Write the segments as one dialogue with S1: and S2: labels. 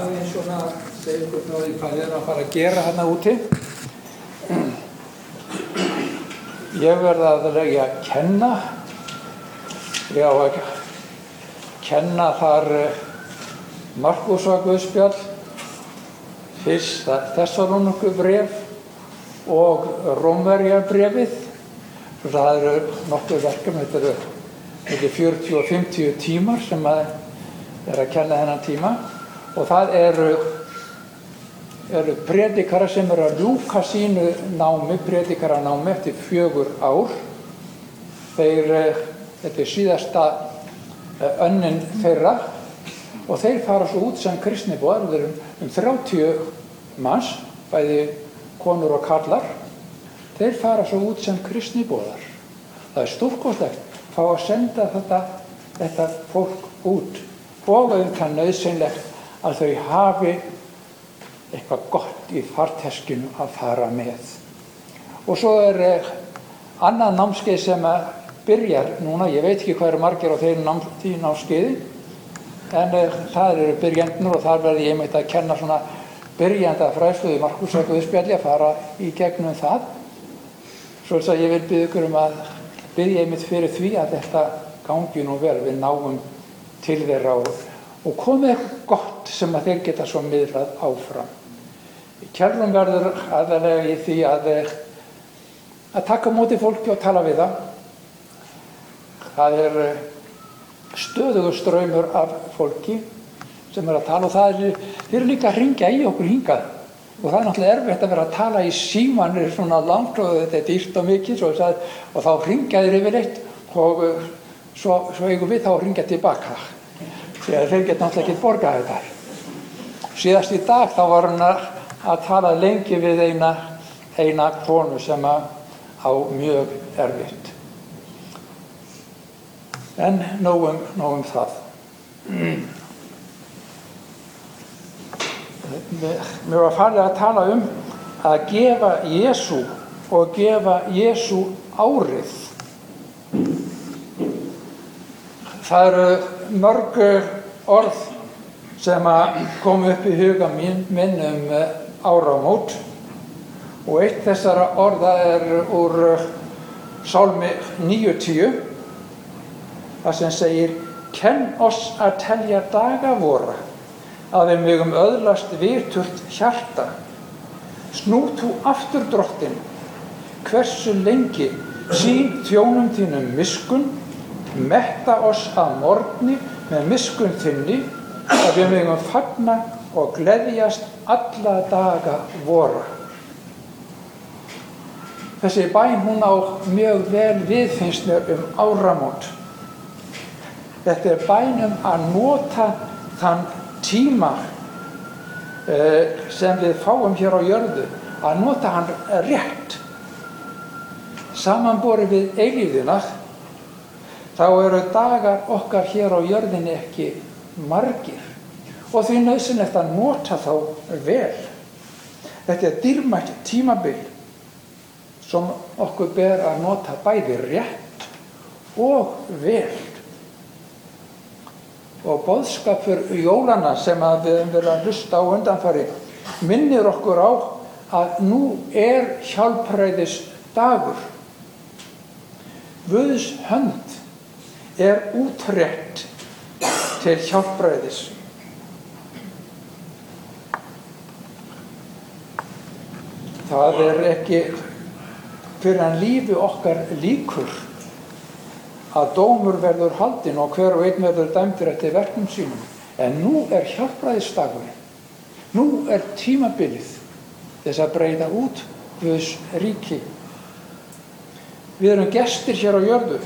S1: aðeins svona segja ykkur frá því hvað við erum að fara að gera hérna úti. Ég verði að leggja að kenna. Ég á að kenna þar Markusa Guðspjall, fyrst Þessalónuku bref og Rómverja brefið. Það eru nokkuð verkefni, þetta eru ekki 40 og 50 tímar sem að er að kenna þennan tíma og það eru, eru predikara sem eru að ljúka sínu námi, predikara námi eftir fjögur ár. Þeir, þetta er síðasta önnin þeirra og þeir fara svo út sem kristnibóðar, við erum um 30 manns, bæði konur og kallar, þeir fara svo út sem kristnibóðar. Það er stórkoslegt fá að senda þetta, þetta fólk út og auðvitað nöðsynlegt að þau hafi eitthvað gott í farteskinu að fara með. Og svo er eh, annað námskeið sem byrjar núna, ég veit ekki hvað eru margir á þeirri nám, námskeiði, en eh, það eru byrjandnur og þar verði ég meitt að kenna svona byrjanda fræðsluði Markusækuði spjalli að fara í gegnum það. Svo þess að ég vil byggja ykkur um að byggja ég mitt fyrir því að þetta gangi nú vel við náum til þeirra og, og komið eitthvað gott sem að þeir geta svo miðlað áfram. Kjærlum verður aðalega í því að, að taka móti fólki og tala við það. Það er stöðugur ströymur af fólki sem er að tala og það er, eru líka að ringja í okkur hingað og það er náttúrulega erfitt að vera að tala í símanir svona langt og þetta er dýrt og mikið og, og þá ringja þeir yfir eitt og svo, svo eigum við þá að ringja tilbaka því að þeir geta náttúrulega ekki borgað þetta. Síðast í dag þá var hann að, tala lengi við eina eina konu sem að á mjög erfitt. En nógum, nógum það. Mér var farið að tala um að gefa Jésu og gefa Jésu árið. Það eru mörg orð sem að koma upp í huga mín, minn um áramót. Og eitt þessara orða er úr sálmi 90 það sem segir kenn oss að telja daga vora að við mögum öðlast virturt hjarta. Snú þú aftur drottin hversu lengi sín þjónum þínum miskun metta oss að morgni með miskun þinni að við mögum fagna og gleðjast alla daga vora. Þessi bæn hún á mjög vel viðfinnst mér um áramót. Þetta er bæn um að nota þann tíma sem við fáum hér á jörðu að nota hann rétt. Samanbori við eilíðina þá eru dagar okkar hér á jörðinni ekki margir. Og því nöðsynlegt að nota þá vel. Þetta er dýrmætt tímabil sem okkur ber að nota bæði rétt og vel. Og boðskapur jólana sem við höfum verið að hlusta á undanfari minnir okkur á að nú er hjálpræðis dagur. Guðs hönd er útrétt til hjálpræðis. Það er ekki fyrir að lífi okkar líkur að dómur verður haldinn og hver og einn verður dæmdur eftir verkum sínum. En nú er hjálpræðistagurinn. Nú er tímabilið þess að breyða út Guðs ríki. Við erum gestir hér á jörðu.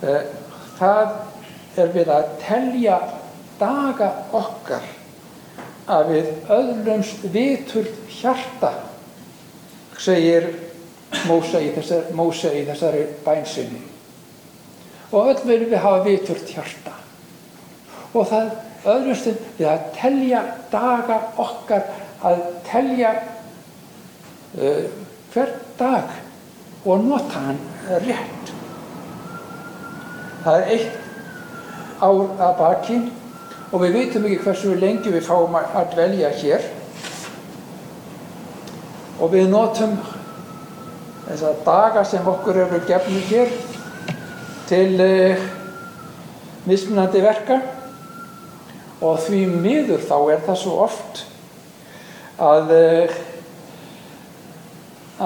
S1: Það er við að telja daga okkar að við öðlumst vitur hjarta, segir Móse í þessari, Móse í þessari bænsinni og öll viljum við hafa viturt hjarta. Og það öðrustum við að telja daga okkar að telja uh, hver dag og nota hann rétt það er eitt ár að baki og við veitum ekki hversu lengi við fáum að dvelja hér. Og við notum þessar daga sem okkur eru gefnir hér til uh, mismunandi verka. Og því miður þá er það svo oft að, uh,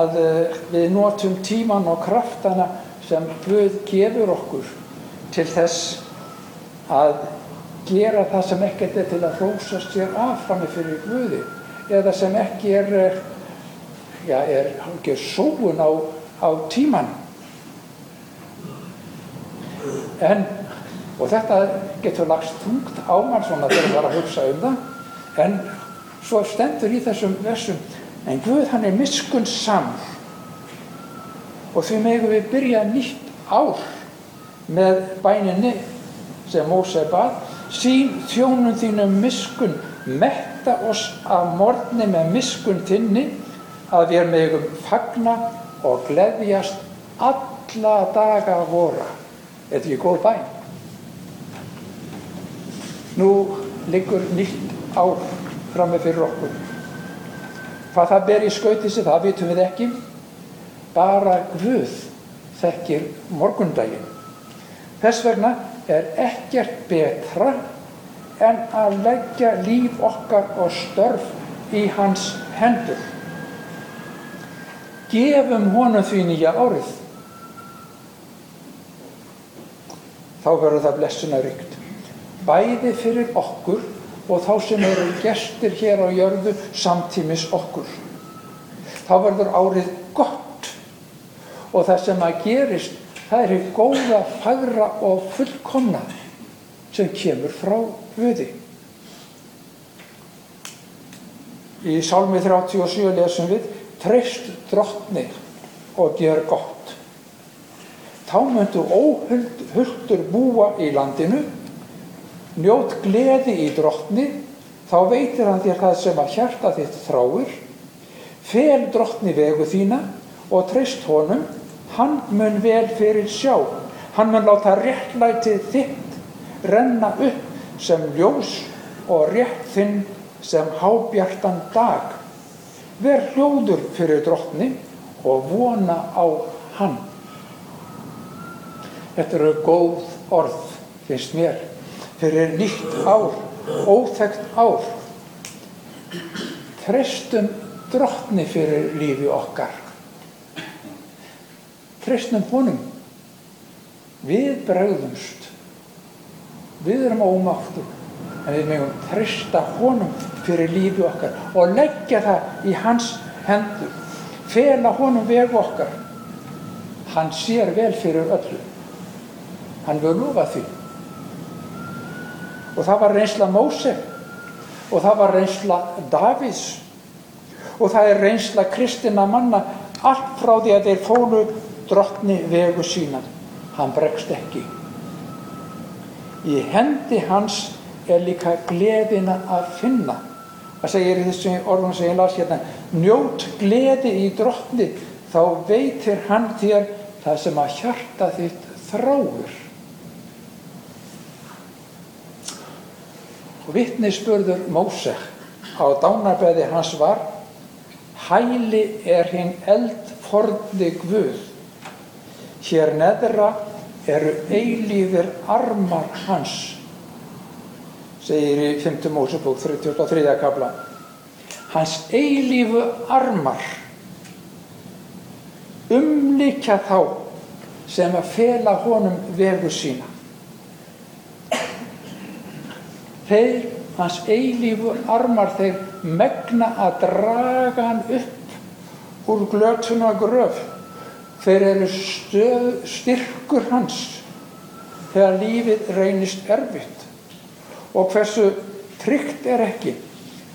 S1: að uh, við notum tíman og kraftana sem Guð gefur okkur til þess að gera það sem ekkert er til að hrósast sér afframi fyrir Guði eða sem ekki er, já, er, er sóun á, á tíman. En, og þetta getur lagst tungt á mann svona þegar það var að hugsa um það, en svo stendur í þessum versum, en Guð hann er miskun sam og því megum við byrja nýtt ár með bæninni sem Móse bað, sín þjónum þínum miskun, metta oss af morgni með miskun þinni, að við megum fagna og gleðjast alla daga vora. Þetta er ekki góð bæn. Nú liggur nýtt ár fram með fyrir okkur. Hvað það ber í skauti sig, það vitum við ekki. Bara Guð þekkir morgundaginn. Þess vegna er ekkert betra en að leggja líf okkar og störf í hans hendur. Gefum honum því nýja árið. Þá verður það blessuna ríkt. Bæði fyrir okkur og þá sem eru gestir hér á jörðu samtímis okkur. Þá verður árið gott og það sem að gerist það er hér góða, fagra og fullkomna sem kemur frá Guði. Í Sálmi 37 lesum við treyst drottni og ger gott. Þá myndu óhulltur búa í landinu, njót gleði í drottni, þá veitir hann þér það sem að hjarta þitt þráir, fel drottni vegu þína og treyst honum hann mun vel fyrir sjá hann mun láta réttlætið þitt renna upp sem ljós og rétt þinn sem hábjartan dag. Ver hljóður fyrir drottni og vona á hann. Þetta eru góð orð finnst mér fyrir nýtt ár óþægt ár. Trestum drottni fyrir lífi okkar tristnum honum. Við bregðumst við erum ómáttur en við megum trista honum fyrir lífi okkar og leggja það í hans hendur fela honum veg okkar. Hann sér vel fyrir öllu. Hann vil lufa því. Og það var reynsla Móse og það var reynsla Davís og það er reynsla kristina manna allt frá því að þeir fólu drottni vegu sínan hann bregst ekki. Í hendi hans er líka gleðina að finna. Það segir í þessu orðum sem ég las hérna? Njót gleði í drottni þá veitir hann þér það sem að hjarta þitt þráur og vittnisspörður Móse á dánarbæði hans var hæli er hinn eldforði Guð Hér neðra eru eilíðir armar hans, segir í 5. Mósebók 33. kabla. Hans eilífu armar umlikja þá sem að fela honum vegu sína. Þeir, hans eilífu armar, þeir megna að draga hann upp úr glötuna gröf þeir eru stöð, styrkur hans þegar lífið reynist erfitt? Og hversu tryggt er ekki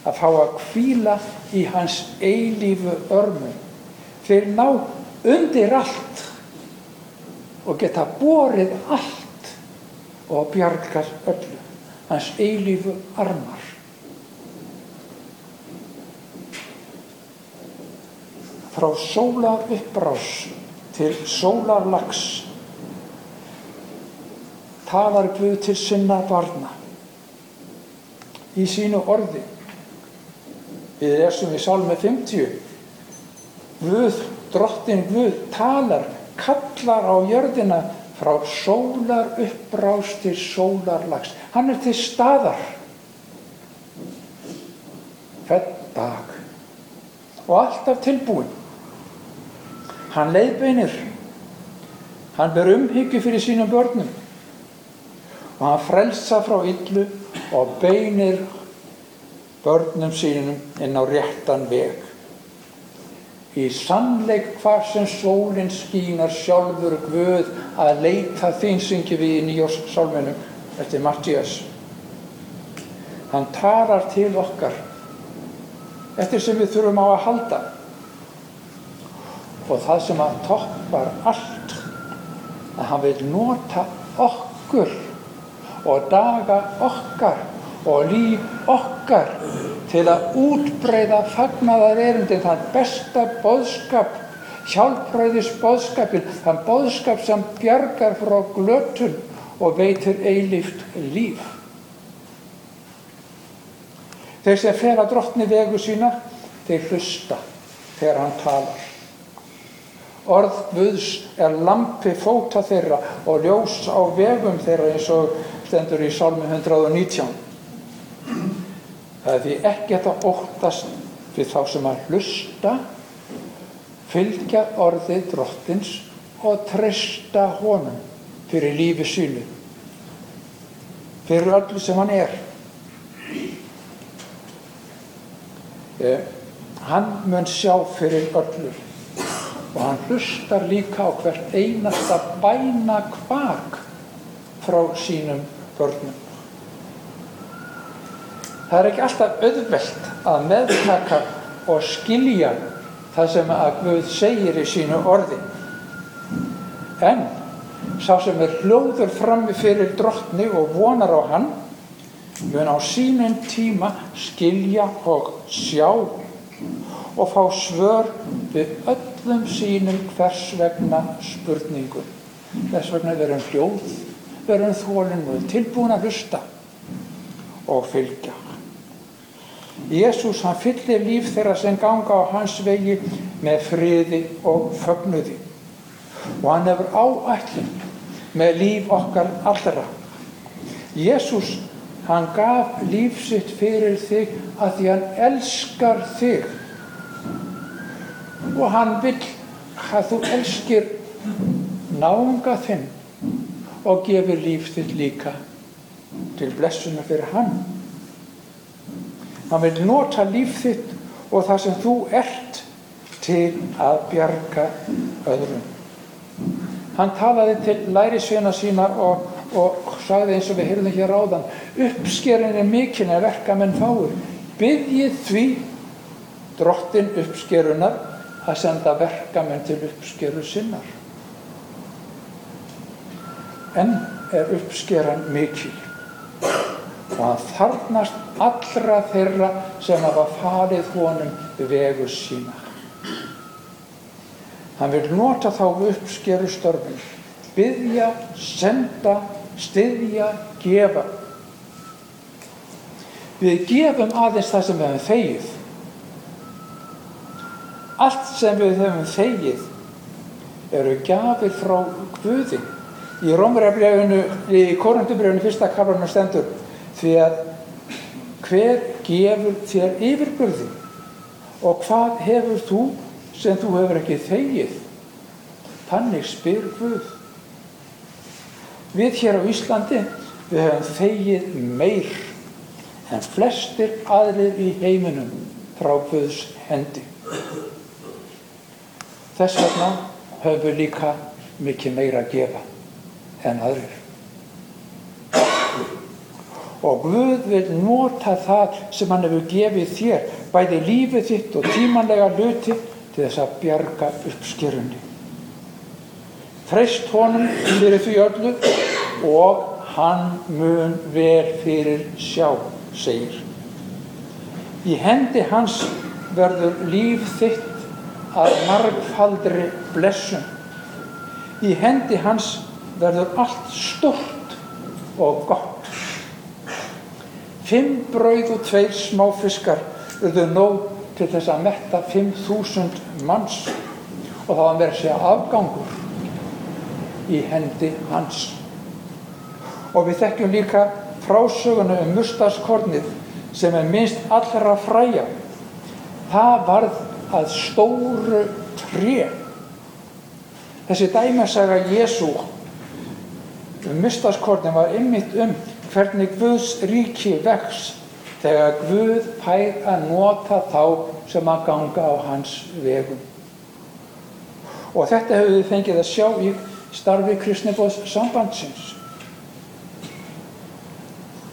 S1: að fá að kvíla í hans eilífu örmum? Þeir ná undir allt og geta borið allt og bjargar öllu hans eilífu armar. Frá sóla uppbrás til sólarlags talar Guð til sinna barna í sínu orði. Við lesum í Sálmi 50. Guð, drottin Guð, talar, kallar á jörðina frá sólar uppbrás til sólarlags. Hann er til staðar. Hvern dag. Og alltaf tilbúin. Hann leiðbeinir. Hann ber umhyggju fyrir sínum börnum. Og hann frelsa frá illu og beinir börnum sínum inn á réttan veg. Í sannleik hvar sem sólinn skínar sjálfur Guð að leita þín syngi við í nýjórsálminum eftir Mattías. Hann tarar til okkar eftir sem við þurfum á að halda. Og það sem að toppar allt, að hann vil nota okkur og daga okkar og líf okkar til að útbreyða fagnaðar erindin þann besta boðskap, hjálpræðis boðskapin, þann boðskap sem bjargar frá glötun og veitir eilíft líf. Þeir sem fer að drottni vegu sína, þeir hlusta þegar hann talar. Orð Guðs er lampi fóta þeirra og ljós á vegum þeirra eins og stendur í Salmi 119. Það er því ekkert að óttast við þá sem að hlusta, fylgja orðið drottins og treysta honum fyrir lífi sínu, fyrir öllu sem hann er. Eh, hann mun sjá fyrir öllu og hann hlustar líka á hvert einasta bæna kvak frá sínum börnum. Það er ekki alltaf auðvelt að meðtaka og skilja það sem að Guð segir í sínu orði. En sá sem er hljóður frammi fyrir drottni og vonar á hann mun á sínum tíma skilja og sjá og fá svör við öllum sínum hvers vegna spurningum. Þess vegna verum hljóð, verum þólinn og tilbúin að hlusta og fylgja. Jésús hann fyllir líf þeirra sem ganga á hans vegi með friði og fögnuði og hann hefur áætlin með líf okkar allra. Jésús hann gaf líf sitt fyrir þig að því hann elskar þig og hann vil að þú elskir náunga þinn og gefur líf þitt líka til blessuna fyrir hann. Hann vil nota líf þitt og það sem þú ert til að bjarga öðrum. Hann talaði til lærisveina sína og, og sagði eins og við heyrðum hér áðan uppskerin er mikinn að verka menn fáur. Byggjið því drottin uppskerunar að senda verkamenn til uppskeru sinnar. En er uppskeran mikil og hann þarnast allra þeirra sem hafa farið honum vegu sína. Hann vil nota þá uppskeru störfum, byggja, senda, styðja, gefa. Við gefum aðeins það sem við hefum þegið. Allt sem við hefum þegið eru gafir frá Guði. Í Rómurafleginu, í Korundubrefinu fyrsta kaplarna stendur því að hver gefur þér yfirburði og hvað hefur þú sem þú hefur ekki þegið? Þannig spyr Guð. Við hér á Íslandi við hefum þegið meir en flestir aðrir í heiminum frá Guðs hendi þess vegna höfum við líka mikið meira að gefa en aðrir og Guð vil nota það sem hann hefur gefið þér bæði lífið þitt og tímanlega hluti til þess að bjarga uppskjörunni Treyst honum fyrir því öllu og hann mun vel fyrir sjá, segir. Í hendi hans verður líf þitt að margfaldri blessum. Í hendi hans verður allt stort og gott. Fimm brauð og tveir smáfiskar urðu nóg til þess að metta 5.000 manns og það var verið að segja afgangur í hendi hans. Og við þekkjum líka frásögunu um mustaskornið sem er minnst allra fræja. Það varð að stóru tré. Þessi dæmasaga Jésu um mustaskornið var ymmit um hvernig Guðs ríki vex þegar Guð fær að nota þá sem að ganga á hans vegum. Og þetta hefur við fengið að sjá í starfi Kristnibóðs sambandsins.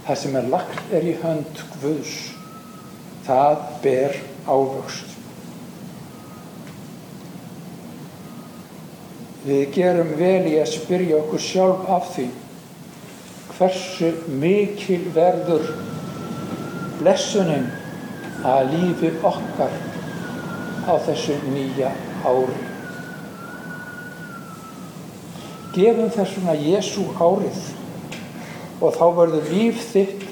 S1: Það sem er lagt er í hönd Guðs. Það ber ávöxt. Við gerum vel í að spyrja okkur sjálf af því hversu mikil verður blessunin að lífi okkar á þessu nýja ári. Gefum þessuna Jésu árið og þá verður líf þitt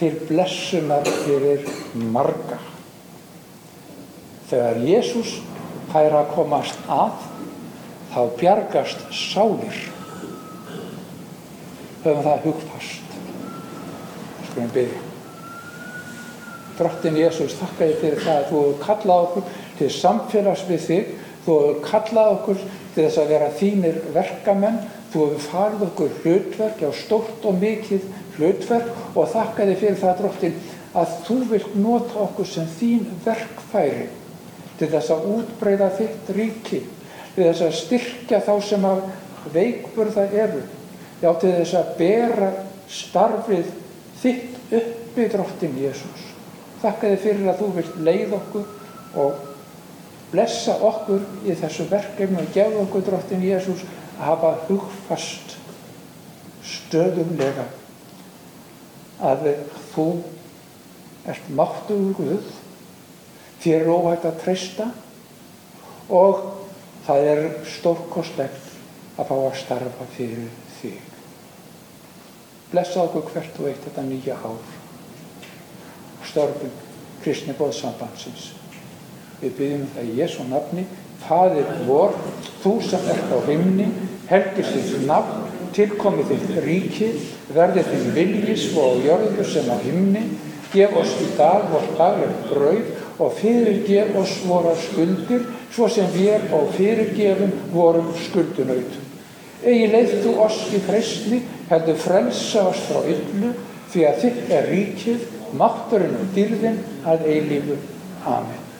S1: til blessunar fyrir marga. Þegar Jésús fær að komast að, þá bjargast sálir. Höfum það hugfast. Skulum byrja. Drottin Jésús, þakka ég fyrir það að þú hefur kallað okkur til samfélags við þig, þú hefur kallað okkur til þess að vera þínir verkamenn, þú hefur farið okkur hlutverk, já stórt og mikið hlutverk og þakka þið fyrir það drottin að þú vilt nota okkur sem þín verkfæri til þess að útbreyða þitt ríki, til þess að styrkja þá sem að veikburða eru, já til þess að bera starfið þitt uppi drottin Jésús. Þakka þið fyrir að þú vilt leið okkur og blessa okkur í þessu verkefni og gefa okkur drottin Jésús að hafa hugfast stöðumlega að þú ert máttugur Guð, er óhægt að treysta og það er stórkostlegt að fá að starfa fyrir þig. Blessa okkur hvert og eitt þetta nýja ár störfum kristni bóðsambandsins. Við byggjum það í Jésu nafni, Fadir vor, þú sem ert á himni, helgir þitt nafn, tilkomið þitt ríki, verði þinn viljis og jörður sem á himni, gef oss í dag vort daglegt brauð og fyrirgef oss vorar skuldir, svo sem við og fyrirgefum vorum skuldunautum. Egi leið þú oss í freysni, heldur frelsa oss frá yllu, því að þitt er ríkið, mátturinn og dyrðin að eilífu. Amen.